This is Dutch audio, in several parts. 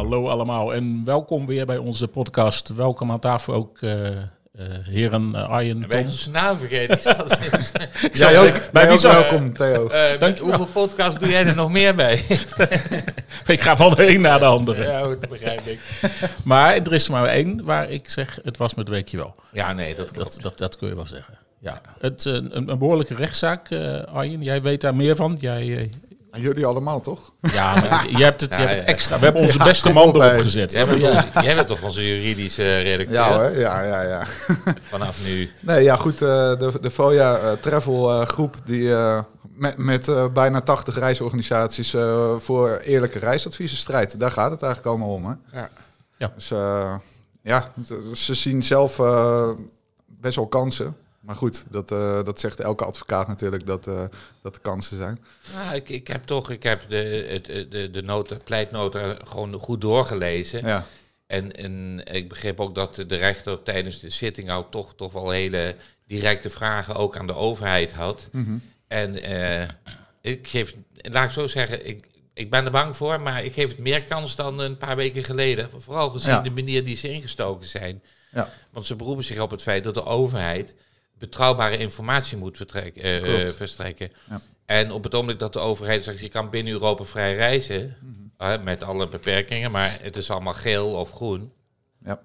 Hallo allemaal en welkom weer bij onze podcast. Welkom aan tafel ook uh, uh, heren uh, Arjen, Ben je zijn naam vergeten? Jij ook, wie ook welkom, Theo. hoeveel podcasts doe jij er nog meer bij? Ik ga van de een naar de andere. ja, dat begrijp ik. Maar er is er maar één waar ik zeg, het was met weekje wel. Ja, nee, dat, Dat, dat, dat kun je wel zeggen. Ja. Het, een, een behoorlijke rechtszaak, Arjen. Jij weet daar meer van. Jij, En jullie allemaal, toch? ja, maar je hebt het, je Ja, hebt het ja. extra. We hebben onze beste man op, erop gezet. Jij bent, onze, jij bent toch onze juridische redacteur Ja hoor, ja, ja, ja. vanaf nu? Nee, ja goed, eh, de, de FOIA eh, Travel eh, groep die eh, met, met eh, bijna 80 reisorganisaties eh, voor eerlijke reisadviezen strijdt. Daar gaat het eigenlijk allemaal om. Hè? Ja. Ja. Dus eh, ja, ze zien zelf eh, best wel kansen. Maar goed, dat, eh, dat zegt elke advocaat natuurlijk, dat, eh, dat er kansen zijn. Nou, ik, ik heb toch ik heb de, het, de, de nota, pleitnota gewoon goed doorgelezen. Ja, En, en ik begreep ook dat de rechter tijdens de zitting al toch, toch wel hele directe vragen ook aan de overheid had. Mhm. En eh, ik geef, laat ik zo zeggen, ik, ik ben er bang voor, maar ik geef het meer kans dan een paar weken geleden. Vooral gezien Ja. de manier die ze ingestoken zijn. ja. Want ze beroepen zich op het feit dat de overheid betrouwbare informatie moet vertrekken, eh, eh, verstrekken. Ja. En op het ogenblik dat de overheid zegt, je kan binnen Europa vrij reizen, Mhm. met alle beperkingen, maar het is allemaal geel of groen. Ja.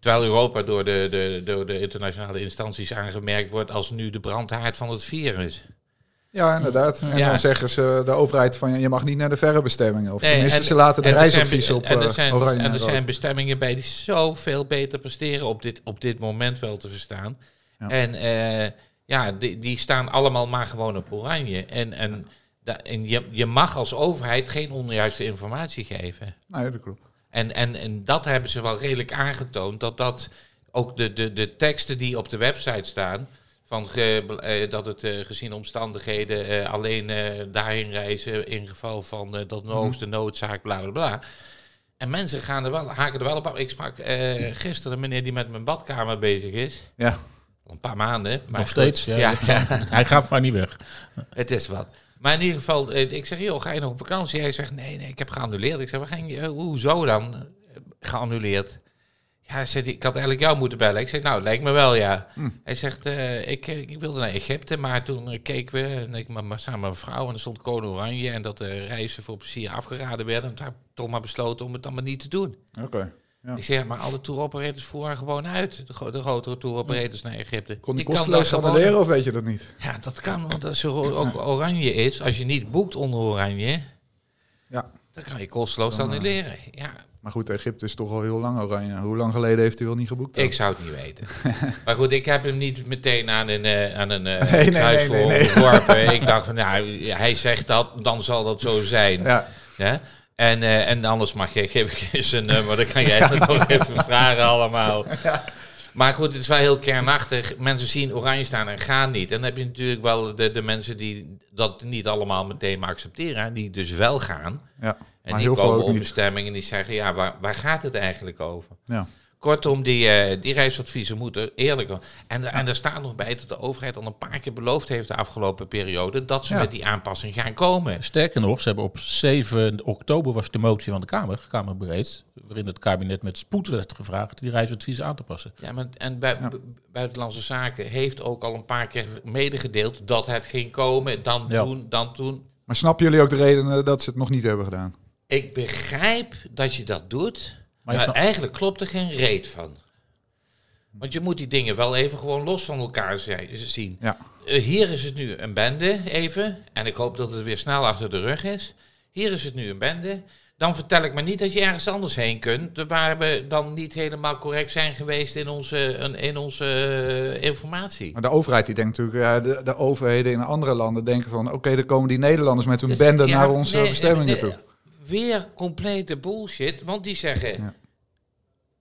Terwijl Europa door de, de, door de internationale instanties aangemerkt wordt als nu de brandhaard van het virus. Ja, inderdaad. En Ja. dan zeggen ze de overheid van je mag niet naar de verre bestemmingen. Of Nee, tenminste, en- ze laten de be- op en er eh, zijn, oranje En er zijn bestemmingen bij die zoveel beter presteren op dit, op dit moment wel te verstaan. Ja. En eh, ja, die, die staan allemaal maar gewoon op oranje. En, en, da- en je, je mag als overheid geen onjuiste informatie geven. Nee, dat klopt. En, en, en dat hebben ze wel redelijk aangetoond. Dat dat ook de, de, de teksten die op de website staan. Van ge- eh, dat het eh, gezien omstandigheden alleen daarheen reizen in geval van dat hoogste noodzaak, bla bla bla. En mensen gaan er wel, haken er wel op. af. Ik sprak gisteren een meneer die met mijn badkamer bezig is. Ja, een paar maanden. Maar Nog steeds. Ja, Hij gaat maar niet weg. het is wat. Maar in ieder geval, eh, ik zeg, joh, ga je nog op vakantie? Hij zegt, nee, nee, ik heb geannuleerd. Ik zeg, waar ging je, eh, hoezo dan? Eh, Geannuleerd. Ja, hij zegt, ik had eigenlijk jou moeten bellen. Ik zeg, nou, lijkt me wel, ja. Hm. Hij zegt, ik, ik wilde naar Egypte, maar toen keken we, en ik maar, samen met mijn vrouw, en er stond code oranje, en dat de reizen voor plezier afgeraden werden. En toen heb ik toch maar besloten om het dan maar niet te doen. oké. Ja. Ik zeg, maar alle tour operators voeren gewoon uit. De, gro- de grotere tour operators naar Egypte. Kon die kosteloos gewoon- annuleren of weet je dat niet? ja, dat kan, want als er ook oranje is, als je niet boekt onder oranje, Ja. dan kan je kosteloos Dan, eh, annuleren. Ja, Maar goed, Egypte is toch al heel lang oranje. Hoe lang geleden heeft hij wel niet geboekt? dan? ik zou het niet weten. maar goed, ik heb hem niet meteen aan een, eh, aan een eh Nee, nee, nee, onderworpen. ik dacht van, nou, hij zegt dat, dan zal dat zo zijn. Ja, Ja? En, eh, en anders mag je, geef ik je zijn nummer, dan kan jij het nog even vragen allemaal. Maar goed, het is wel heel kernachtig. Mensen zien oranje staan en gaan niet. En dan heb je natuurlijk wel de, de mensen die dat niet allemaal meteen maar accepteren. Die dus wel gaan. ja. En die komen op niet. bestemming en die zeggen, ja, waar, waar gaat het eigenlijk over? ja. Kortom, die, eh, die reisadviezen moeten eerlijk worden. En, er- en er staat nog bij dat de overheid al een paar keer beloofd heeft de afgelopen periode dat ze Ja. met die aanpassing gaan komen. Sterker nog, ze hebben op 7 oktober was de motie van de Kamer, Kamerbreed, waarin het kabinet met spoed werd gevraagd die reisadviezen aan te passen. Ja, maar, en Ja. bu- Buitenlandse Zaken heeft ook al een paar keer medegedeeld dat het ging komen. Dan Ja. toen, dan toen. Maar snappen jullie ook de redenen dat ze het nog niet hebben gedaan? Ik begrijp dat je dat doet, Maar eigenlijk klopt er geen reet van. Want je moet die dingen wel even gewoon los van elkaar zi- zien. Ja. Eh, hier is het nu een bende, even. En ik hoop dat het weer snel achter de rug is. Hier is het nu een bende. Dan vertel ik me niet dat je ergens anders heen kunt. Waar we dan niet helemaal correct zijn geweest in onze, in- onze eh, informatie. Maar de overheid die denkt natuurlijk, de, de overheden in andere landen denken van, oké, dan komen die Nederlanders met hun Dus, bende ja, naar onze nee, bestemmingen nee, toe. Weer complete bullshit, want die zeggen... Ja.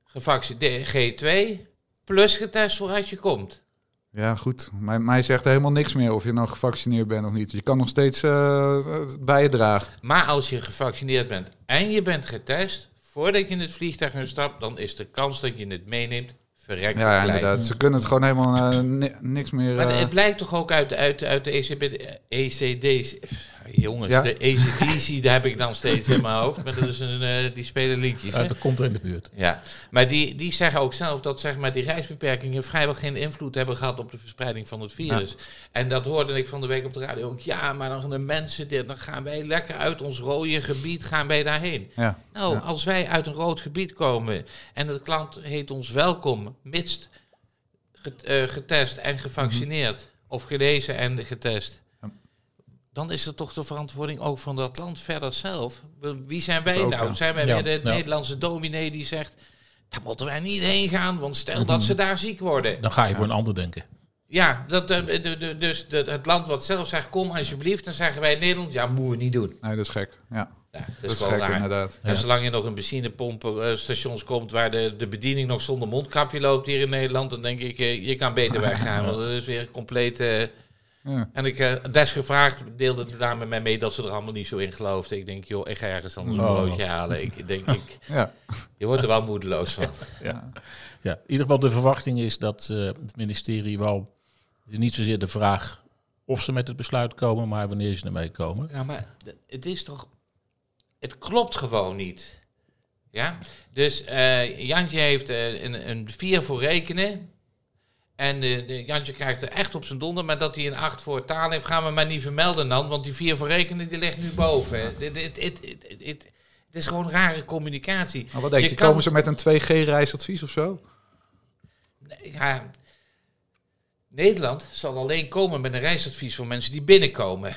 gevaccineerd G2 plus getest vooruit je komt. Ja, goed. Mij, mij zegt helemaal niks meer of je nou gevaccineerd bent of niet. Je kan nog steeds eh, bijdragen. Maar als je gevaccineerd bent en je bent getest, voordat je in het vliegtuig stapt, dan is de kans dat je het meeneemt verrekt Ja, inderdaad. Ze kunnen het gewoon helemaal eh, ni- niks meer... Maar eh, het blijkt toch ook uit, uit, uit de ECB, de ECD's. Jongens, Ja. de ECDC, daar heb ik dan steeds in mijn hoofd. Maar dat is een, eh, die spelen liedjes. Ja, hè? dat komt er in de buurt. Ja, maar die, die zeggen ook zelf dat zeg maar, die reisbeperkingen vrijwel geen invloed hebben gehad op de verspreiding van het virus. En dat hoorde ik van de week op de radio ook. Ja, maar dan gaan de mensen, dit, dan gaan wij lekker uit ons rode gebied, gaan wij daarheen. ja. Nou, Ja. als wij uit een rood gebied komen en het klant heet ons welkom, mits eh, getest en gevaccineerd, of gelezen en getest. Dan is het toch de verantwoording ook van dat land verder zelf. Wie zijn wij Ook, nou? ja. Zijn wij Ja, weer de ja. Nederlandse dominee die zegt, daar moeten wij niet heen gaan, want stel Mhm. dat ze daar ziek worden. Dan ga je voor een ander denken. Ja, dat, eh, de, de, dus het land wat zelf zegt, kom alsjeblieft, dan zeggen wij in Nederland, ja, moeten we niet doen. Nee, dat is gek. Ja, Ja, dat, dat is gek raar. inderdaad. En zolang je nog een benzinepompenstations komt waar de, de bediening nog zonder mondkapje loopt hier in Nederland, dan denk ik, eh, je kan beter weggaan. Want dat is weer compleet. eh, Ja. en ik uh, desgevraagd deelde de dame met mij mee dat ze er allemaal niet zo in geloofde. Ik denk, joh, ik ga ergens anders een Oh. broodje halen. Ik denk, ik, Ja. je wordt er wel moedeloos van. Ja, in ieder geval de verwachting is dat eh, het ministerie wel... Niet zozeer de vraag of ze met het besluit komen, maar wanneer ze ermee komen. Ja, maar het is toch. Het klopt gewoon niet. Ja? Dus eh, Jantje heeft eh, een, een 4 voor rekenen. En eh, de Jantje krijgt er echt op zijn donder. Maar dat hij een 8 voor taal heeft, gaan we maar niet vermelden dan. Want die 4 voor rekenen die ligt nu boven. Het is gewoon rare communicatie. Maar wat denk je, Je kan- komen ze met een 2G-reisadvies of zo? Ja, Nederland zal alleen komen met een reisadvies voor mensen die binnenkomen.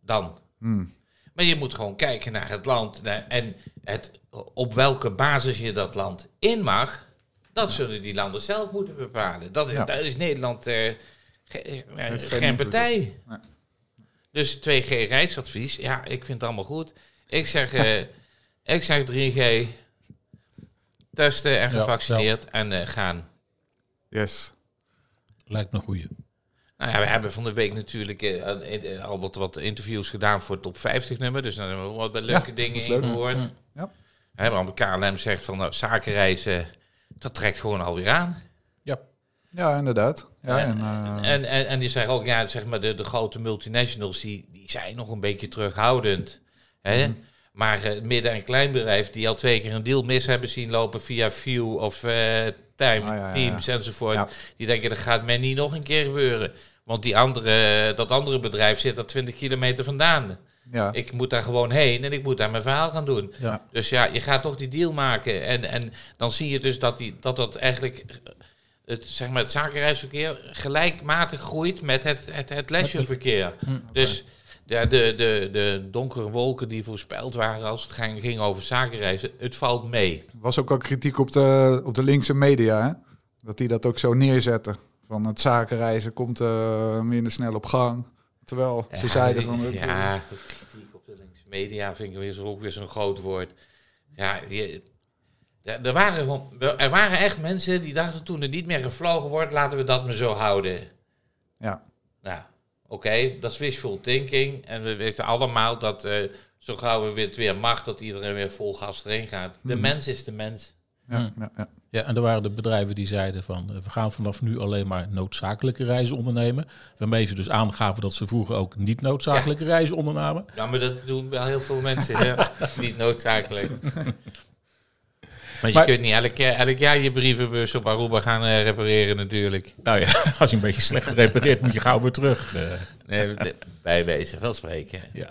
Dan. Hmm. Maar je moet gewoon kijken naar het land en het, op welke basis je dat land in mag. Dat zullen die landen zelf moeten bepalen. Dat, Ja. Daar is Nederland eh, ge- eh, geen partij. Nee. Dus 2G reisadvies, ja, ik vind het allemaal goed. Ik zeg, eh, ik zeg 3G, testen en Ja, gevaccineerd en eh, gaan. Yes. Lijkt me een goeie. Nou ja, we hebben van de week natuurlijk eh, eh, al wat, wat interviews gedaan voor het top 50 nummer. Dus daar hebben we wat leuke Ja, dingen in leuk. gehoord. Ja. Hè, want KLM zegt van nou, zakenreizen, dat trekt gewoon alweer aan. Ja, Ja, inderdaad. Ja, en, en, eh, en, en, en die zeggen ook, ja, zeg maar de, de grote multinationals, die, die zijn nog een beetje terughoudend. Hè? Mhm. Maar het midden- en kleinbedrijf die al twee keer een deal mis hebben zien lopen via View of eh, Time, Ah, ja, ja, Teams enzovoort. Die denken, dat gaat mij niet nog een keer gebeuren. Want die andere, dat andere bedrijf zit er 20 kilometer vandaan. Ja. Ik moet daar gewoon heen en ik moet daar mijn verhaal gaan doen. ja. Dus ja, je gaat toch die deal maken. En, en dan zie je dus dat die, dat, dat eigenlijk het, zeg maar het zakenreisverkeer gelijkmatig groeit met het, het, het leisureverkeer. Dus ja, de, de, de donkere wolken die voorspeld waren als het ging, ging over zakenreizen, het valt mee. was ook al kritiek op de, op de linkse media, hè? Dat die dat ook zo neerzetten. Van het zakenreizen komt eh, minder snel op gang. Terwijl ze zeiden van... Het, ja, kritiek op de linkse media vind ik weer zo, ook weer zo'n groot woord. Ja, je, er, waren, er waren echt mensen die dachten toen er niet meer gevlogen wordt, laten we dat maar zo houden. ja. Nou, oké, dat is wishful thinking. En we weten allemaal dat eh, zo gauw we weer het weer mag, dat iedereen weer vol gas erin gaat. De Mhm. mens is de mens. Ja, ja, ja. Ja, en er waren de bedrijven die zeiden van eh, we gaan vanaf nu alleen maar noodzakelijke reizen ondernemen. Waarmee ze dus aangaven dat ze vroeger ook niet noodzakelijke reizen ondernamen. Ja, maar dat doen wel heel veel mensen. hè. Niet noodzakelijk. Want je Maar- kunt niet elk, jaar- elk jaar je brievenbus op Aruba gaan eh, repareren natuurlijk. Nou ja, als je een beetje slecht repareert, moet je gauw weer terug. Eh, Nee, bij wezen wel spreken. Ja.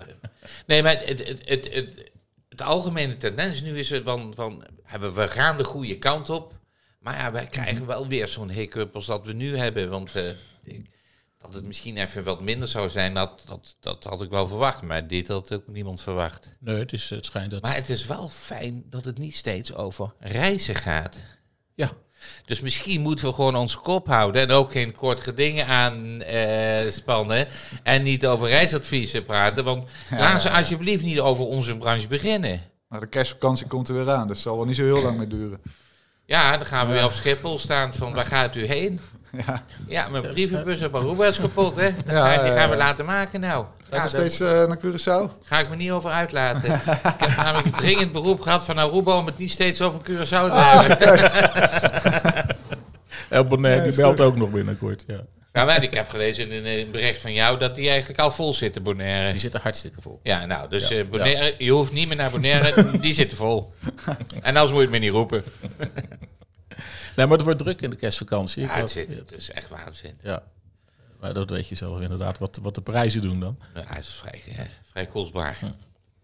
Nee, maar het, het, het, het, het algemene tendens nu is het van, van hebben we gaan de goede kant op. Maar ja, wij krijgen wel weer zo'n hiccup als dat we nu hebben. Want eh, dat het misschien even wat minder zou zijn, dat, dat, dat had ik wel verwacht. Maar dit had ook niemand verwacht. nee, het, is, het schijnt dat... Maar het is wel fijn dat het niet steeds over reizen gaat. Ja, Dus misschien moeten we gewoon ons kop houden en ook geen kort gedingen aanspannen. spannen en niet over reisadviezen praten. Want laten ze alsjeblieft niet over onze branche beginnen. Nou, de kerstvakantie komt er weer aan, dus het zal wel niet zo heel lang meer duren. Ja, dan gaan we weer op Schiphol staan van waar gaat u heen? Ja. Ja, mijn brievenbus op Aruba is kapot, hè? Dat Ja, ga- die gaan we ja. laten maken nou. Ga je nog steeds eh, naar Curaçao? ga ik me niet over uitlaten. ik heb namelijk een dringend beroep gehad van Aruba om het niet steeds over Curaçao te hebben. El Ja, die belt ook nog binnenkort. Ja. Maar ik heb gelezen in een bericht van jou dat die eigenlijk al vol zitten, Bonaire. Die zit er hartstikke vol. Ja, nou, dus Ja, eh, Bonaire, je hoeft niet meer naar Bonaire, die zitten vol. En anders moet je het me niet roepen. Nee, maar het wordt druk in de kerstvakantie. Ja, het, zit, het is echt waanzin. ja. Maar dat weet je zelf inderdaad, wat, wat de prijzen doen dan. Ja, het is vrij, eh, vrij kostbaar.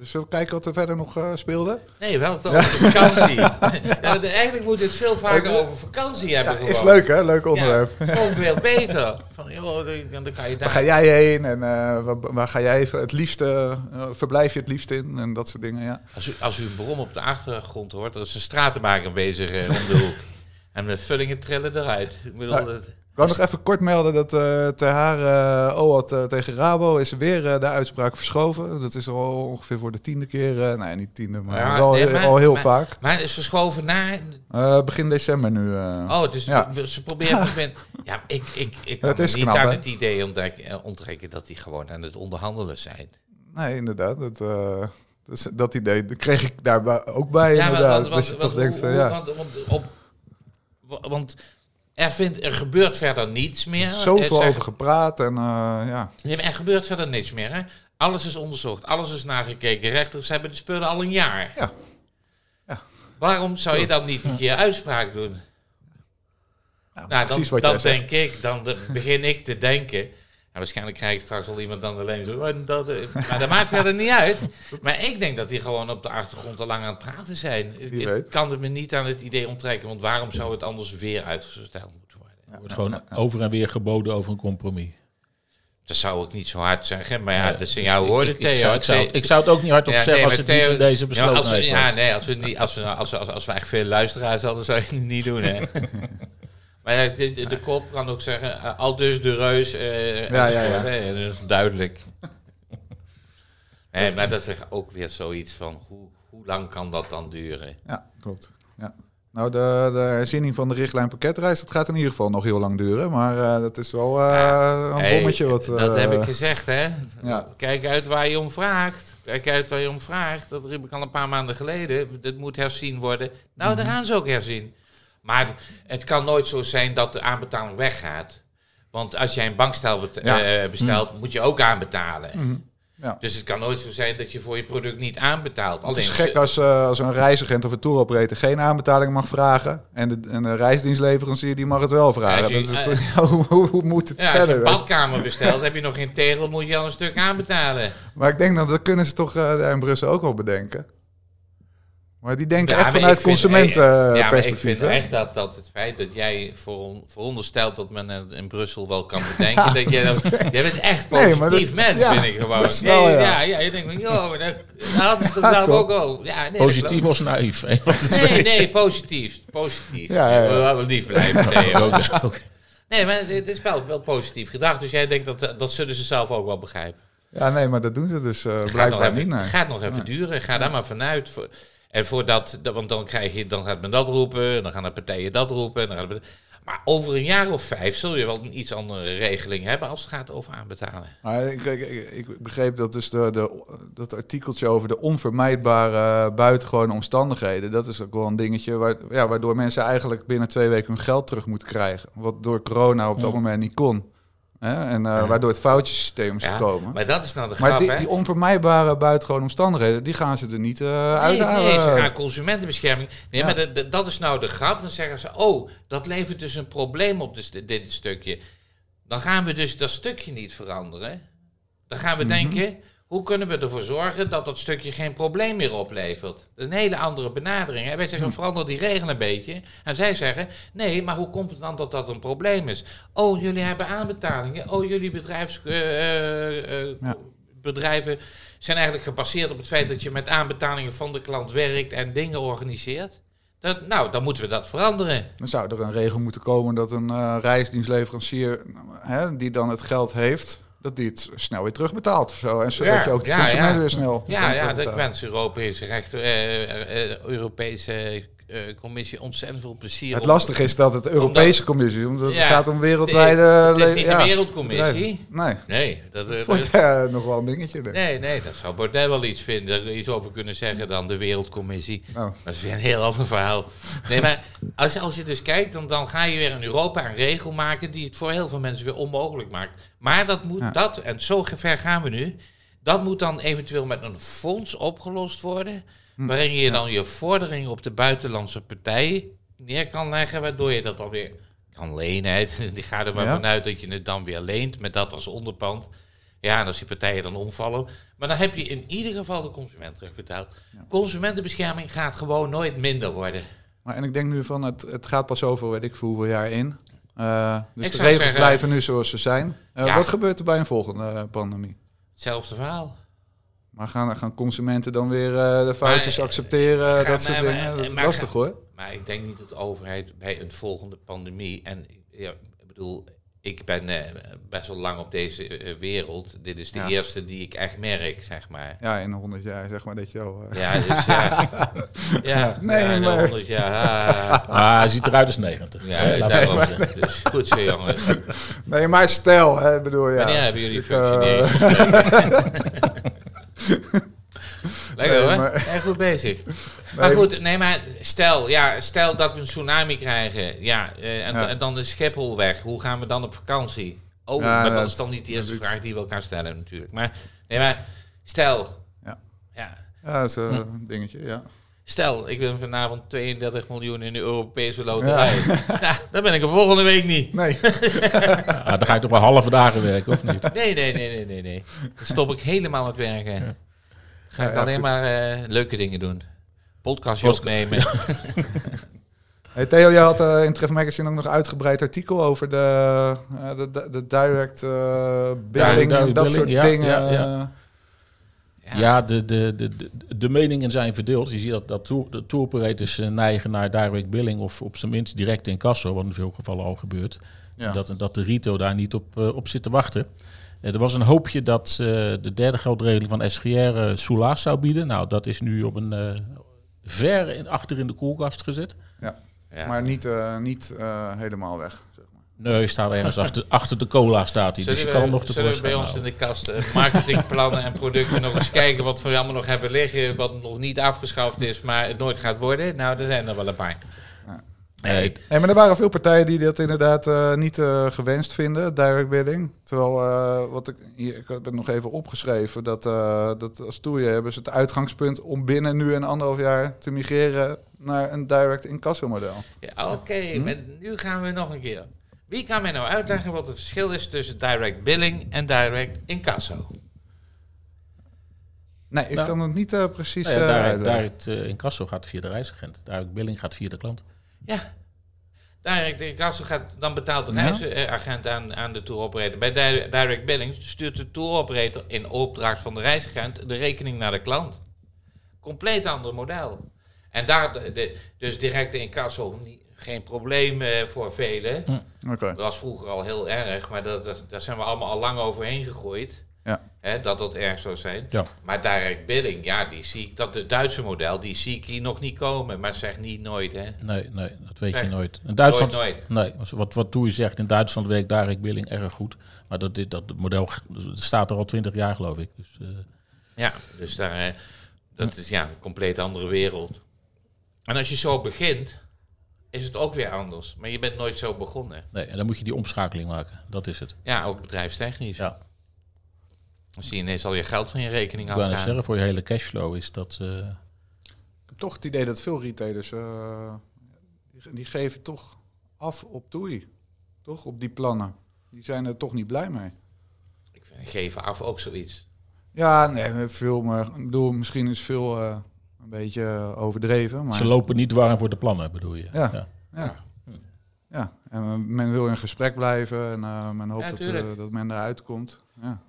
Dus zullen we kijken wat er verder nog eh, speelde? Nee, wel over vakantie. ja, eigenlijk moet het veel vaker over vakantie hebben. Ja, gewoon. is leuk hè, leuk onderwerp. Ja, is gewoon veel beter. Van, joh, dan, kan je daar... Waar ga jij heen en eh, waar, waar ga jij het liefste, eh, verblijf je het liefst in en dat soort dingen, ja. Als u, als u een brom op de achtergrond hoort, dan is een stratenmaker bezig om de hoek. En de vullingen trillen eruit. Ik bedoel, dat, Ik wou nog even kort melden dat eh ter haar eh OAT eh, tegen Rabo is weer de uitspraak verschoven. Dat is al ongeveer voor de tiende keer, nee niet tiende, maar Ja, wel nee, heel- maar- al heel maar- vaak. maar het is verschoven naar... Begin december nu. Oh, dus Ja. ze proberen... Ben, ja, ik, ik, ik kan niet knap, aan hè? het idee onttrekken, eh, onttrekken dat die gewoon aan het onderhandelen zijn. Nee, inderdaad. Dat, dat, idee dat kreeg ik daarbij ook bij, Ja, inderdaad. dat je toch denkt van, hoe- ja, Want, want er, vindt, er gebeurt verder niets meer. zoveel Er, over gepraat en eh, ja. Nee, er gebeurt verder niets meer. Hè? Alles is onderzocht, alles is nagekeken. Rechters hebben de spullen al een jaar. Ja. Ja. Waarom zou je dan niet een keer uitspraak doen? Ja, nou, precies dan, dan denk ik, dan begin ik te denken. En waarschijnlijk krijg ik straks wel iemand aan de lijn. zo, "Oh, dat, eh." Maar dat maakt verder niet uit. Maar ik denk dat die gewoon op de achtergrond al lang aan het praten zijn. Ik, kan het me niet aan het idee onttrekken. Want waarom zou het anders weer uitgesteld moeten worden? Er wordt gewoon over en weer geboden over een compromis. Dat zou ik niet zo hard zeggen. Maar ja, Ja, dat zijn jouw woorden, ik, Theo. ik, zou, ik, zou, ik zou het ook niet hardop Ja, zeggen nee, als het niet Theo- deze Ja, besloten als we, ja, was. nee, als we, niet, als, we, als, we, als we echt veel luisteraars hadden, zou je het niet doen. Hè? maar de, de, de kop kan ook zeggen, eh, al dus de reus. eh, Ja, ja, ja. Nee, dat is duidelijk. nee, maar dat is ook weer zoiets van, hoe, hoe lang kan dat dan duren? Ja, klopt. Ja. Nou, de, de herziening van de richtlijn pakketreis, dat gaat in ieder geval nog heel lang duren. Maar eh, dat is wel Ja. een Hey, bommetje. Wat, dat heb ik gezegd, hè? ja. Kijk uit waar je om vraagt. Kijk uit waar je om vraagt. Dat riep ik al een paar maanden geleden. Het moet herzien worden. Nou, Mhm. daar gaan ze ook herzien. Maar het, kan nooit zo zijn dat de aanbetaling weggaat. Want als jij een bankstel bet- Ja. Eh, bestelt, moet je ook aanbetalen. Ja. Dus het kan nooit zo zijn dat je voor je product niet aanbetaalt. Het is Alleen gek ze- als, eh, als een reisagent of een touroperator geen aanbetaling mag vragen. En de, en de reisdienstleverancier die mag het wel vragen. Je- dat is ja, hoe, hoe, hoe moet het Ja, als je een badkamer bestelt, heb je nog geen tegel, moet je al een stuk aanbetalen. Maar ik denk dat dat kunnen ze toch eh, daar in Brussel ook wel bedenken. Maar die denken Ja, echt vanuit ja, consumentenperspectief. maar ik vind hè? echt dat, dat het feit dat jij veron- veronderstelt dat men het in Brussel wel kan bedenken. dat jij, dat, jij bent echt Nee, positief dat- mens, ja, vind ik gewoon. best wel, ja, ja. ja, ja, je denkt van, joh, dat, dat hadden ze toch Ja, zelf ook al. Ja, nee, Positief of naïef? De Nee, nee, positief. Positief. Ja, ja, ja. We willen wel lief blijven. Ook- ook. Nee, maar het is wel, wel positief gedacht. Dus jij denkt dat, dat zullen ze zelf ook wel begrijpen. Ja, nee, maar dat doen ze dus eh, Gaat nog blijkbaar even, niet. nee. gaat nog even duren. Ga daar maar vanuit. Voor- En voordat, dat- want dan krijg je, dan gaat men dat roepen, dan gaan de partijen dat roepen. Dan maar over een jaar of vijf zul je wel een iets andere regeling hebben als het gaat over aanbetalen. Maar ik, ik, ik- begreep dat dus de, de, dat artikeltje over de onvermijdbare buitengewone omstandigheden. Dat is ook wel een dingetje waar, ja, waardoor mensen eigenlijk binnen twee weken hun geld terug moeten krijgen. Wat door corona op dat Ja. moment niet kon. Hè? En eh, waardoor het foutjesysteem is gekomen. maar dat is nou de Maar grap, die, hè? die onvermijdbare buitengewone omstandigheden, die gaan ze er niet eh uit. Nee, nee, ze gaan consumentenbescherming. Nee, maar de- de- dat is nou de grap. Dan zeggen ze, oh, dat levert dus een probleem op dus dit, dit stukje. Dan gaan we dus dat stukje niet veranderen. Dan gaan we Mhm. denken, hoe kunnen we ervoor zorgen dat dat stukje geen probleem meer oplevert? Een hele andere benadering. Hè? Wij zeggen, Mhm. verander die regel een beetje. En zij zeggen, nee, maar hoe komt het dan dat dat een probleem is? Oh, jullie hebben aanbetalingen. Oh, jullie bedrijfs... eh, eh, eh, Ja. bedrijven zijn eigenlijk gebaseerd op het feit dat je met aanbetalingen van de klant werkt en dingen organiseert. Dat, nou, dan moeten we dat veranderen. Dan zou er een regel moeten komen dat een reisdienstleverancier, hè, die dan het geld heeft, dat die het snel weer terugbetaalt. Zo. En zodat Ja, je ook de ja, consument ja. weer snel Ja, ja, dat wens Europese recht, eh, eh, Europese eh, commissie ontzettend veel plezier. Het lastige is dat het Europese commissie is, omdat Ja, het gaat om wereldwijde... Het is niet ja, de wereldcommissie. Nee, Nee, dat, eh, het wordt eh, nog wel een dingetje. denk nee, nee, dat zou Baudet wel iets vinden. Iets over kunnen zeggen dan de wereldcommissie. Oh. Maar dat is weer een heel ander verhaal. Nee, maar als, je- als je dus kijkt, dan, dan ga je weer in Europa een regel maken die het voor heel veel mensen weer onmogelijk maakt. Maar dat moet, Ja. dat, en zo ver gaan we nu, dat moet dan eventueel met een fonds opgelost worden. Hm. Waarin je dan je vorderingen op de buitenlandse partijen neer kan leggen, waardoor je dat dan weer kan lenen. hè. Die gaat er maar Ja. vanuit dat je het dan weer leent met dat als onderpand. Ja, en als die partijen dan omvallen. Maar dan heb je in ieder geval de consument terugbetaald. Consumentenbescherming gaat gewoon nooit minder worden. Maar en ik denk nu van, het, het gaat pas over, weet ik voor hoeveel jaar in. Eh, dus Ik de regels zeggen- blijven nu zoals ze zijn. Eh, Ja. Wat gebeurt er bij een volgende eh, pandemie? Hetzelfde verhaal. Maar gaan, gaan consumenten dan weer eh, de foutjes Maar, accepteren, ga- dat soort maar- maar- dingen? Dat is maar lastig hoor. Maar ik denk niet dat de overheid bij een volgende pandemie. En ja, ik bedoel, ik ben eh, best wel lang op deze eh, wereld. Dit is de Ja. eerste die ik echt merk, zeg maar. Ja, in 100 jaar zeg maar dat je al... eh, Ja, dus ja. ja, Nee, ja, in de maar- 100 jaar. ah. Ah, hij ziet eruit als 90. Ja, we daarom. Dus goed zo, jongens. Nee, maar stel, hè, bedoel ja. Wanneer hebben jullie eh, functioneringsgesprek? Lekker Nee, hoor. maar- Echt goed bezig. Maar goed, nee, maar stel, ja, stel dat we een tsunami krijgen. Ja, eh, en, Ja. en dan is Schiphol weg. Hoe gaan we dan op vakantie? Oh, Ja, maar dat dat- is dan niet de eerste vraag die we elkaar stellen natuurlijk. Maar, nee, maar stel. Ja. ja. Ja, dat is eh, Hm. een dingetje, ja. Stel, ik win vanavond 32 miljoen in de Europese loterij. Ja. dan ben ik er volgende week niet. Nee, dan ga je toch wel halve dagen werken, of niet? Nee, nee, nee, nee, nee, nee. Dan stop ik helemaal met werken. Dan ga ik Ja, ja, alleen goed. maar eh, leuke dingen doen. Podcastje Podcast. opnemen. Hey Theo, jij had eh, in Tref Magazine ook nog uitgebreid artikel over de, eh, de, de, de direct eh billing en dat billing, soort ja, dingen. ja, ja. de, de, de, de, de meningen zijn verdeeld. Je ziet dat, dat tour, de tour operators eh, neigen naar direct billing of op zijn minst direct in kasso, wat in veel gevallen al gebeurt. Ja. Dat, dat de retail daar niet op, eh, op zit te wachten. Eh, er was een hoopje dat eh, de derde geldregeling van SGR uh, soelaas zou bieden. Nou, dat is nu op een eh, ver in, achter in de koelkast gezet. Ja. Maar niet, eh, niet eh, helemaal weg. Nee, hij staat ergens achter, achter de cola staat hij. Dus je kan nog zullen we bij ons in de kast eh, marketingplannen en producten nog eens kijken wat we allemaal nog hebben liggen, wat nog niet afgeschaft is, maar het nooit gaat worden? Nou, er zijn er wel een paar. Nee, Hey, maar er waren veel partijen die dat inderdaad eh, niet eh, gewenst vinden, direct billing. Terwijl, eh, wat ik, hier, ik heb het nog even opgeschreven, dat, eh, dat als toeje hebben ze het uitgangspunt om binnen nu een anderhalf jaar te migreren naar een direct incasso-model. Ja, Oké, Hm? maar nu gaan we nog een keer. Wie kan mij nou uitleggen wat het verschil is tussen direct billing en direct incasso? Nee, ik Nou, kan het niet eh, precies Nou ja, eh, direct, uitleggen. direct eh, incasso gaat via de reisagent. Direct billing gaat via de klant. Ja. Direct incasso gaat, dan betaalt de Ja. reisagent aan, aan de tour operator. Bij di- direct billing stuurt de tour operator in opdracht van de reisagent de rekening naar de klant. Compleet ander model. En daar, de, dus directe incasso, niet, geen probleem eh, voor velen. Oké. Dat was vroeger al heel erg, maar dat, dat, daar zijn we allemaal al lang overheen gegooid. Ja. Hè, dat dat erg zou zijn. Ja. Maar direct billing, ja, die zie ik, dat het Duitse model, die zie ik hier nog niet komen. Maar zeg niet nooit, hè. Nee, nee, dat weet je nooit. In Duitsland, Nooit, Nee, wat, wat Toei zegt, in Duitsland werkt direct billing erg goed. Maar dat, dit, dat model g- staat er al twintig jaar, geloof ik. Dus, eh, Ja, dus daar, eh, dat is ja, een compleet andere wereld. En als je zo begint, is het ook weer anders. Maar je bent nooit zo begonnen. nee, en dan moet je die omschakeling maken. Dat is het. Ja, ook bedrijfstechnisch. Ja. Dan zie je ineens al je geld van je rekening Ik afgaan. zeggen, voor je hele cashflow is dat... eh, Ik heb toch het idee dat veel retailers, eh, die, die geven toch af op toei. Toch, op die plannen. Die zijn er toch niet blij mee. Ik vind geven af ook zoiets. Ja, nee, veel, maar ik bedoel, misschien is veel eh, een beetje eh, overdreven. Maar Ze lopen niet warm voor de plannen, bedoel je? Ja. ja. Ja. ja, en men wil in gesprek blijven en eh, men hoopt Ja, dat, eh, dat men eruit komt. Ja.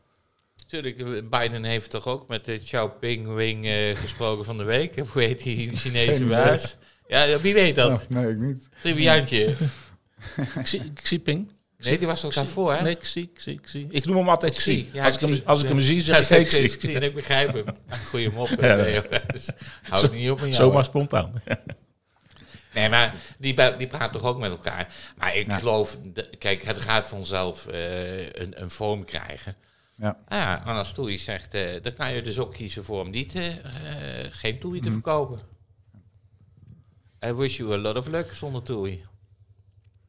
Tuurlijk, eh, Biden heeft toch ook met de Xiaoping Wing eh, gesproken van de week. Hoe heet die Chinese baas? Ja, wie weet dat? Nee, ik niet. Triviantje. Xi Xi Ping? Nee, die was toch daarvoor, hè? Nee, Xi, Xi, Xi. Ik noem hem altijd Xi. Ja, als, ik hem, als ik hem zie, zeg ik Xi. zie, ik begrijp hem. Goeie mop. Ja, nee, joh. Hou ik niet op aan jou. Zomaar spontaan. Nee, maar die, die praten toch ook met elkaar. Maar ik Ja. geloof, kijk, het gaat vanzelf eh, een, een vorm krijgen. Ja. Ah ja, en als Toei zegt, eh, dan kan je dus ook kiezen voor om niet, eh, geen Toei Mhm. te verkopen. I wish you a lot of luck zonder Toei.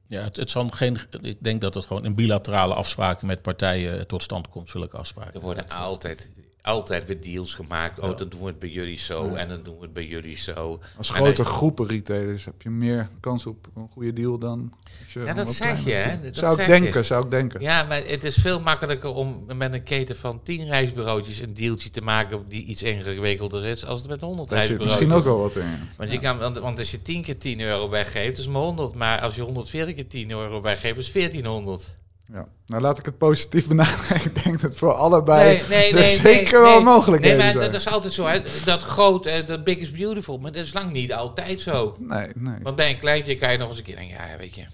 Ja, het, het zal geen, ik denk dat het gewoon in bilaterale afspraken met partijen tot stand komt, zulke afspraken. Er worden altijd, altijd weer deals gemaakt. Oh, dan doen we het bij jullie zo en dan doen we het bij jullie zo. Als grote dan- groepen retailers heb je meer kans op een goede deal dan... Als je Ja, dat zeg je, hè? Dat Zou ik denken, je. zou ik denken. Ja, maar het is veel makkelijker om met een keten van 10 reisbureautjes een dealtje te maken die iets ingewikkelder is als het met 100 Daar zit reisbureautjes. misschien ook wel wat in. Want, je kan, want, want als je 10 keer 10 euro weggeeft, is maar 100. Maar als je 140 keer 10 euro weggeeft, is 1400. Ja. Nou, laat ik het positief benaderen. ik denk dat voor allebei Nee, nee, nee. zeker nee, wel nee. mogelijkheden Nee, maar zijn. dat is altijd zo. Hè. Dat groot, eh, dat big is beautiful. Maar dat is lang niet altijd zo. Nee, nee. Want bij een kleintje kan je nog eens een keer denken, ja, weet je.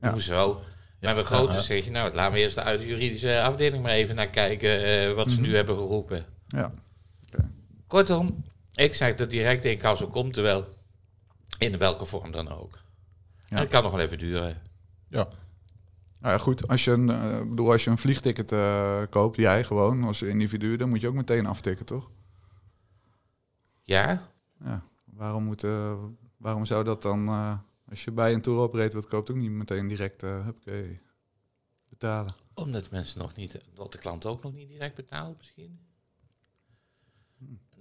Ja. Hoezo? Maar bij grote ja. zeg je, nou, laten we eerst uit de juridische afdeling maar even naar kijken eh, wat ze nu hebben geroepen. Ja. Kortom, ik zeg dat direct in incasso komt, terwijl in welke vorm dan ook. En het kan nog wel even duren. Ja, Nou ja, goed. Als je een, eh, bedoel, als je een vliegticket eh, koopt, jij gewoon als individu, dan moet je ook meteen aftikken, toch? Ja? Ja. Waarom, moet, eh, waarom zou dat dan, als je bij een tour operator wat koopt, ook niet meteen direct uh, betalen? Omdat mensen nog niet, dat de klant ook nog niet direct betaalt misschien.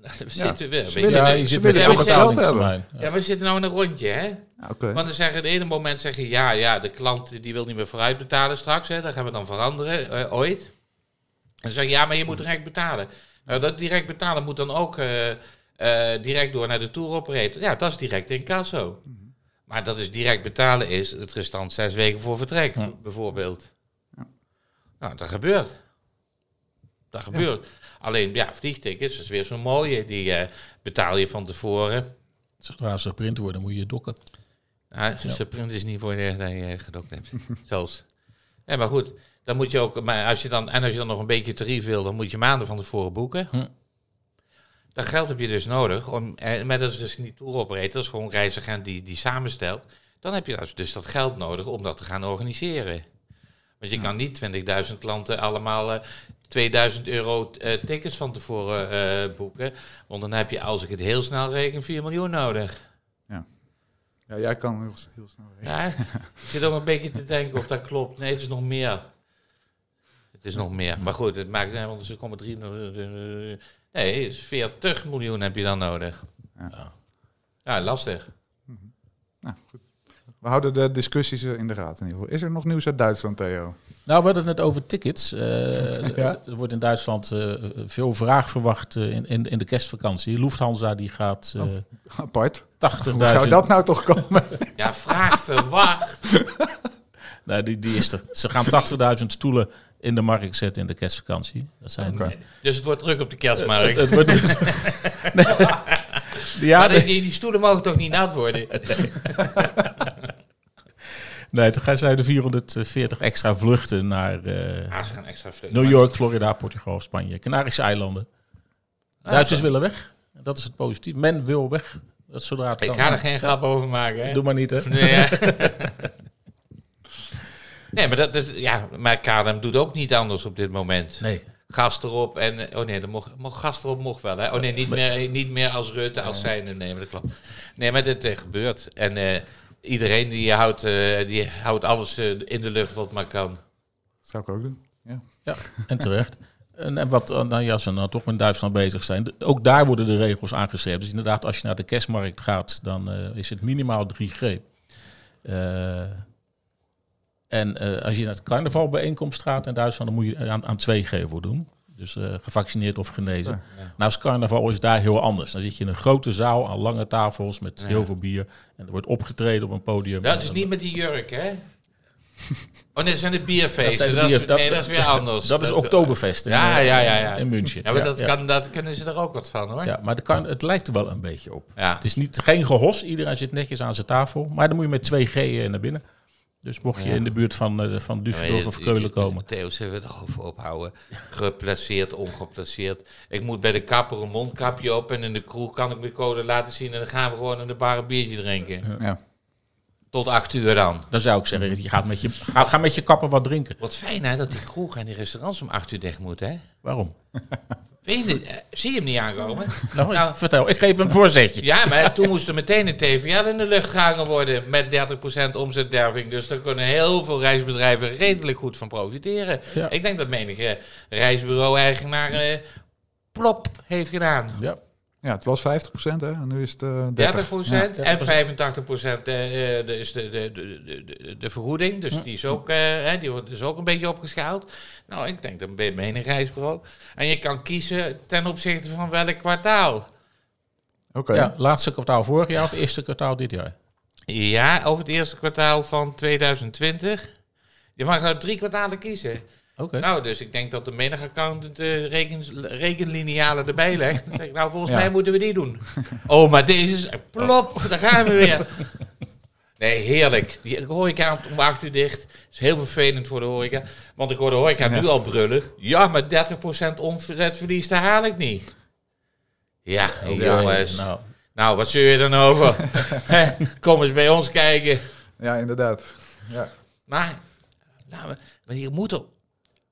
We zitten weer. ze willen- ja je ze zit willen met toch de het geld betalingstermijn. ja, we zitten nou in een rondje, hè? Ja, Oké. Want dan zeggen het ene moment zeggen ja, ja, de klant die wil niet meer vooruit betalen straks, hè, dat gaan we dan veranderen eh, ooit. En dan zeg je ja, maar je moet direct betalen. Nou, dat direct betalen moet dan ook eh, eh, direct door naar de tour operator. Ja, dat is direct in casso. Maar dat is direct betalen is het restant zes weken voor vertrek, Ja. bijvoorbeeld. Nou, dat gebeurt. Dat gebeurt. Alleen, ja, vliegtickets is weer zo'n mooie. Die eh, betaal je van tevoren. Zodra ze geprint worden, moet je dokken. Ja, zijn print is niet voor je dat je gedokt hebt. Zelfs. Ja, maar goed. Dan moet je ook, maar als je dan, en als je dan nog een beetje tarief wil, dan moet je maanden van tevoren boeken. Hm. Dat geld heb je dus nodig. Om, eh, met dat is dus niet tour operator, dat is gewoon reisagent die, die samenstelt. Dan heb je dus dat geld nodig om dat te gaan organiseren. Want je kan niet 20.000 klanten allemaal eh, 2000 euro eh, tickets van tevoren eh, boeken. Want dan heb je, als ik het heel snel reken, 4 miljoen nodig. Ja, jij kan heel, heel snel rekenen. Ja, ik zit ook een beetje te denken of dat klopt. Nee, het is nog meer. Het is nog meer. Maar goed, het maakt... nee, Want er komen drie... Nee, 40 miljoen heb je dan nodig. Ja. Ja, lastig. Nou, goed. We houden de discussies in de raad in ieder geval. Is er nog nieuws uit Duitsland, Theo? Nou, we hadden het net over tickets. Eh, Ja. Er wordt in Duitsland eh, veel vraag verwacht eh, in, in, in de kerstvakantie. Lufthansa die gaat eh Apart. 80.000... Hoe zou dat nou toch komen? Ja, vraag verwacht. Nee, die, die is er. Ze gaan 80.000 stoelen in de markt zetten in de kerstvakantie. Dat zijn... Dus het wordt druk op de kerstmarkt. Het wordt... Nee. Ja, maar die, die stoelen mogen toch niet nat worden? Nee, toen gaan zij de 440 extra vluchten naar ze gaan extra vluchten. New York, Florida, Portugal, Spanje, Canarische eilanden. Ah, Duitsers willen weg. Dat is het positief. Men wil weg. Dat zodra het Ik kan. ga er geen grap over maken, hè? Doe maar niet, hè? Nee, ja. nee maar, dat is, ja, maar KLM doet ook niet anders op dit moment. Nee. Gast erop en... eh, Oh nee, dat mocht, mocht, gast erop mocht wel, hè? Oh nee, niet meer, niet meer als Rutte, als zijnde. Nee, maar dat klopt. Nee, maar dit eh, gebeurt. En eh, iedereen die houdt, eh, die houdt alles eh, in de lucht wat maar kan. Dat zou ik ook doen. Ja. Ja, en terecht. En, en wat, eh, nou ja, ze nou toch met Duitsland bezig zijn, ook daar worden de regels aangeschreven. Dus inderdaad, als je naar de kerstmarkt gaat, dan eh, is het minimaal 3G. Eh, en eh, als je naar het carnavalbijeenkomst gaat in Duitsland, dan moet je aan, aan 2G voor doen. Dus eh, gevaccineerd of genezen. Nou, als carnaval is daar heel anders. Dan zit je in een grote zaal aan lange tafels met Ja. heel veel bier. En er wordt opgetreden op een podium. Dat is niet met die jurk, hè? Oh nee, dat zijn de bierfeesten. Dat, is, bier- dat- nee, dat is weer anders. Dat is Oktoberfest in, Ja, eh, ja, ja, ja. in München. Ja, maar dat, ja. Kan, dat kunnen ze er ook wat van, hoor. Ja, maar het, kan, het lijkt er wel een beetje op. Ja. Het is niet, geen gehos, iedereen zit netjes aan zijn tafel. Maar dan moet je met 2G eh, naar binnen. Dus mocht je in de buurt van, eh, van Düsseldorf of Keulen komen. Theo, zullen we erover ophouden? Geplaceerd, ongeplaceerd. Ik moet bij de kapper een mondkapje op en in de kroeg kan ik mijn code laten zien en dan gaan we gewoon in de bar een biertje drinken. Ja. Tot acht uur dan. Dan zou ik zeggen, je gaat met je, ga, ga met je kapper wat drinken. Wat fijn hè, dat die kroeg en die restaurants om acht uur dicht moeten hè? Waarom? Weet je, niet, eh, zie je hem niet aankomen? Nou, Nou. vertel, ik geef een voorzetje. Ja, maar toen moest er meteen een TVL in de lucht gehangen worden met 30% omzetderving. Dus daar kunnen heel veel reisbedrijven redelijk goed van profiteren. Ja. Ik denk dat menige reisbureau-eigenaar eh, plop heeft gedaan. Ja. Ja, het was 50% hè, en nu is het eh 30 30. en 85 procent eh, eh, de- is de, de, de, de, de vergoeding. Dus die is ook, eh, hè, die wordt dus ook een beetje opgeschaald. Nou, ik denk dat ben je menig reisbureau. En je kan kiezen ten opzichte van welk kwartaal. Oké. Ja, laatste kwartaal vorig jaar of eerste kwartaal dit jaar? Ja, over het eerste kwartaal van 2020. Je mag nou drie kwartalen kiezen. Nou, dus ik denk dat de menig accountant uh, reken, rekenlinealen erbij legt. Dan zeg ik, nou, volgens Ja. mij moeten we die doen. oh, maar deze is... Plop, daar gaan we weer. Nee, heerlijk. Die horeca om 8 uur dicht. is heel vervelend voor de horeca. Want ik hoor de horeca nu al brullen. Ja, maar 30% omzetverlies, daar haal ik niet. Ja, jongens. Nou, Nou, wat zul je dan over? Kom eens bij ons kijken. Ja, inderdaad. Ja. Maar, nou, maar je moet er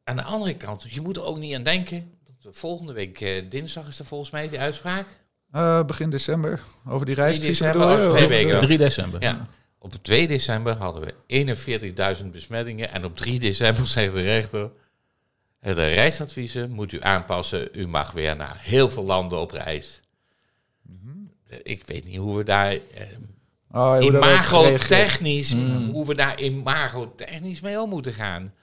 aan de andere kant, je moet er ook niet aan denken. Dat we volgende week eh, dinsdag is er volgens mij die uitspraak. Eh, begin december, over die reisvisa december, bedoel je? over twee weken. 3 december. Ja. Op 2 december hadden we 41.000 besmettingen. En op 3 december zegt de rechter. De reisadviezen moet u aanpassen. U mag weer naar heel veel landen op reis. Ik weet niet hoe we daar eh, Oh, hoe dat wordt gereageerd. imago-technisch, hoe we daar imago-technisch mee om moeten gaan.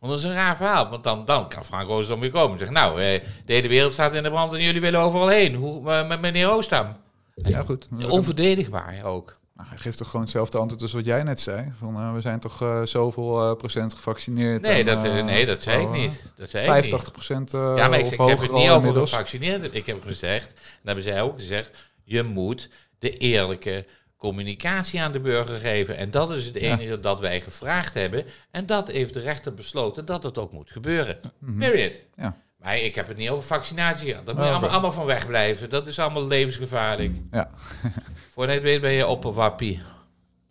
Want dat is een raar verhaal. Want dan, dan kan Frank Oostam weer komen en zeggen... Nou, eh, de hele wereld staat in de brand en jullie willen overal heen. Hoe, eh, met meneer Oostam. Ja, goed. Onverdedigbaar ook. Nou, hij geeft toch gewoon hetzelfde antwoord als wat jij net zei. Van, eh, we zijn toch eh, zoveel procent gevaccineerd. Nee, en, dat, nee, dat zei ik oh, niet. Dat zei ik niet. 85 procent Ja, maar ik, heb het niet over inmiddels. gevaccineerden. Ik heb gezegd, en dat hebben zij ook gezegd, je moet de eerlijke communicatie aan de burger geven. En dat is het enige dat wij gevraagd hebben. En dat heeft de rechter besloten dat het ook moet gebeuren. Period. Mhm. Ja. Maar ik heb het niet over vaccinatie. Daar moet je Oh, allemaal, oké. allemaal van wegblijven. Dat is allemaal levensgevaarlijk. Ja. Voor je het weet ben je op een wappie.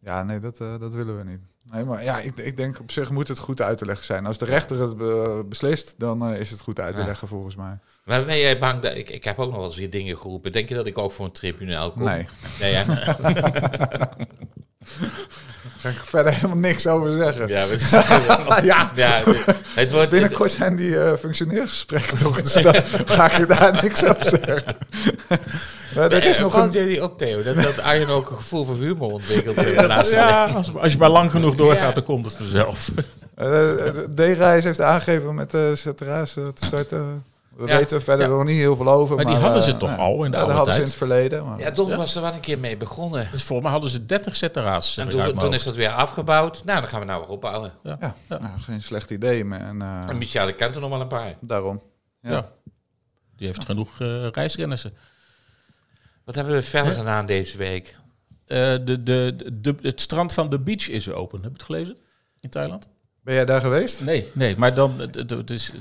Ja, nee, dat, eh, dat willen we niet. Nee, maar ja, ik, ik denk op zich moet het goed uit te leggen zijn. Als de rechter het beslist, dan eh, is het goed uit te Ja. leggen volgens mij. Maar ben jij bang dat... Ik, ik heb ook nog wel eens weer dingen geroepen. Denk je dat ik ook voor een tribunaal kom? Nee, Nee, daar ga ik verder helemaal niks over zeggen. Ja, maar het is- Ja, ja, het wordt... binnenkort zijn die eh functioneersgesprekken toch, dus dan ga ik daar niks over zeggen. Eh, er is nog Valt een... jullie op, Theo, dat, dat Arjen ook een gevoel voor humor ontwikkelt in de laatste Ja, als, als je maar lang genoeg doorgaat, Ja. dan komt het vanzelf. eh, D-Reis heeft aangegeven met de eh, te starten. We Ja. weten verder Ja. nog niet heel veel over. Maar die hadden ze eh, toch ja. al in de Ja, dat oude hadden ze in het verleden. Maar, Ja, Don was er wel een keer mee begonnen. Dus volgens mij hadden ze 30 ZRA's. zeg En toen, toen is dat weer afgebouwd. Nou, dan gaan we nou weer opbouwen. ja, Nou, geen slecht idee. maar- En, eh, En Michel kent er nog wel een paar. daarom. Ja. Ja. Die heeft genoeg eh reiskennissen. Wat hebben we verder gedaan deze week? Eh, de, de, de, het strand van de beach is open. Heb je het gelezen? In Thailand? Ben jij daar geweest? Nee, nee, maar dan, het, het, het is,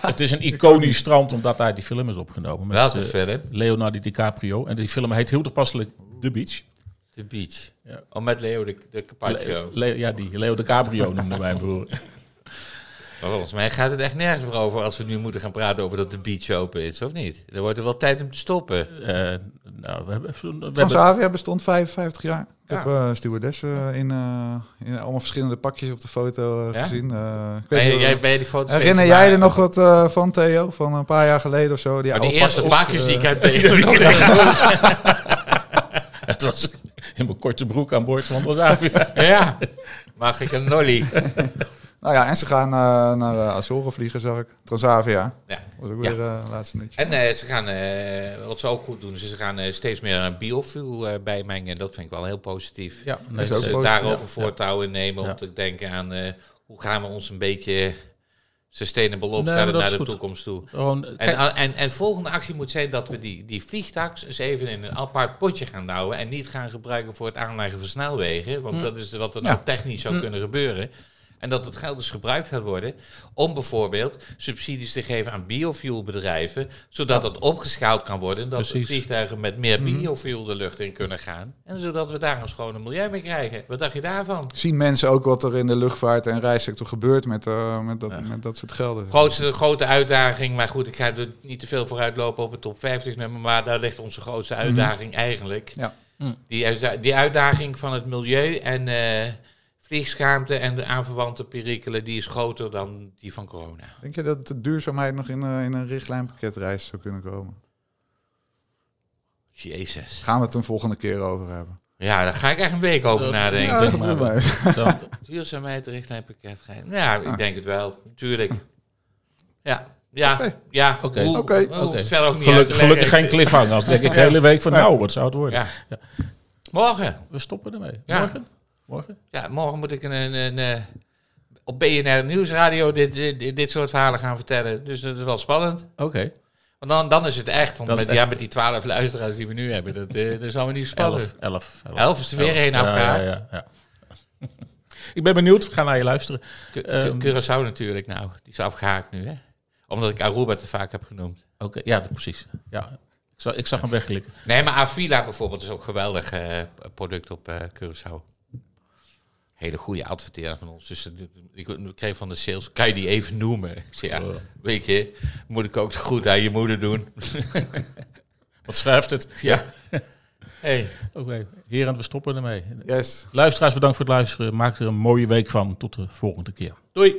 het is een iconisch strand omdat daar die film is opgenomen. Met Welke eh, film? Leonardo DiCaprio. En die film heet heel toepasselijk The Beach. The Beach. Ja. Oh, met Leo de, de Carpaccio. Le- Le- ja, die Leo DiCaprio noemde hem voor. Maar volgens mij gaat het echt nergens meer over als we nu moeten gaan praten over dat de beach open is, of niet? Er wordt er wel tijd om te stoppen. Eh, nou, we hebben, we hebben, Transavia bestond 55 jaar. Ik Ja. heb eh stewardess eh, in, eh, in allemaal verschillende pakjes op de foto Ja? gezien. Eh, Ben je, jij, ben je die foto's herinner jij er nog wat eh, van, Theo? Van een paar jaar geleden of zo? Die eerste pakjes die ik uit tegen het was in mijn korte broek aan boord van Transavia. Ja, mag ik een nolly? Nou ja, en ze gaan eh, naar uh, Azoren vliegen, zag ik. Transavia. Ja. was ook Ja. weer eh laatste nieuwtje. En eh, ze gaan, eh, wat ze ook goed doen, is ze gaan eh, steeds meer een biofuel eh, bijmengen. Dat vind ik wel heel positief. Ja, ook dus, eh, eh, positief, daarover ja. voortouw innemen om Ja. te denken aan eh, hoe gaan we ons een beetje sustainable opstellen naar de goed. toekomst toe. Gewoon, En, en, en volgende actie moet zijn dat we die, die vliegtax eens even in een apart potje gaan houden. En niet gaan gebruiken voor het aanleggen van snelwegen. Want dat is wat er Ja. nou technisch zou kunnen gebeuren. En dat het geld dus gebruikt gaat worden om bijvoorbeeld subsidies te geven aan biofuelbedrijven. Zodat het opgeschaald kan worden. Dat de Precies. vliegtuigen met meer biofuel de lucht in kunnen gaan. En zodat we daar een schone milieu mee krijgen. Wat dacht je daarvan? Zien mensen ook wat er in de luchtvaart en reissector gebeurt met, eh, met, dat, met dat soort gelden? Grootste grote uitdaging, maar goed, ik ga er niet te veel vooruitlopen op het top 50 nummer, maar daar ligt onze grootste uitdaging eigenlijk. Ja. Die, die uitdaging van het milieu en eh, vliegschaamte en de aanverwante perikelen, die is groter dan die van corona. Denk je dat de duurzaamheid nog in, eh, in een richtlijnpakketreis zou kunnen komen? Jezus. Gaan we het een volgende keer over hebben? Ja, daar ga ik echt een week over Dat- nadenken. Ja, dat maar doen wij. dan, Duurzaamheid, richtlijnpakket. Ja, Ah. ik denk het wel, natuurlijk. Ja, ja, Oké. ja. Oké. Verder ook niet gelukkig, geen cliffhanger. Als denk ik de hele week van nou, wat zou het worden? Ja. Morgen. We stoppen ermee. Ja. Morgen? Morgen? Ja, morgen moet ik een, een, een, eh, op BNR Nieuwsradio dit, dit, dit soort verhalen gaan vertellen. Dus dat is wel spannend. Oké. Want dan, dan is het echt. Want met, ja, met die twaalf luisteraars die we nu hebben, dat, eh, dat is allemaal niet spannend. Elf. Elf. Elf, Elf is er weer één afgehaakt. Ja, ja, ja. ik ben benieuwd. We gaan naar je luisteren. Ehm. Curaçao natuurlijk nou. Die is afgehaakt nu, hè? Omdat ik Aruba te vaak heb genoemd. Oké, ja, dat- precies. Ja, ik, zag, ik zag hem wegklikken. Nee, maar Avila bijvoorbeeld is ook een geweldig eh, product op eh Curaçao. Hele goede adverteerder van ons. Dus eh, ik, ik kreeg van de sales, kan je die even noemen? Ik zei, ja, Oh. weet je, moet ik ook goed aan je moeder doen. Wat schrijft het? ja. Hey. Oké, heren, we stoppen ermee. Yes. Luisteraars, bedankt voor het luisteren. Maak er een mooie week van. Tot de volgende keer. Doei.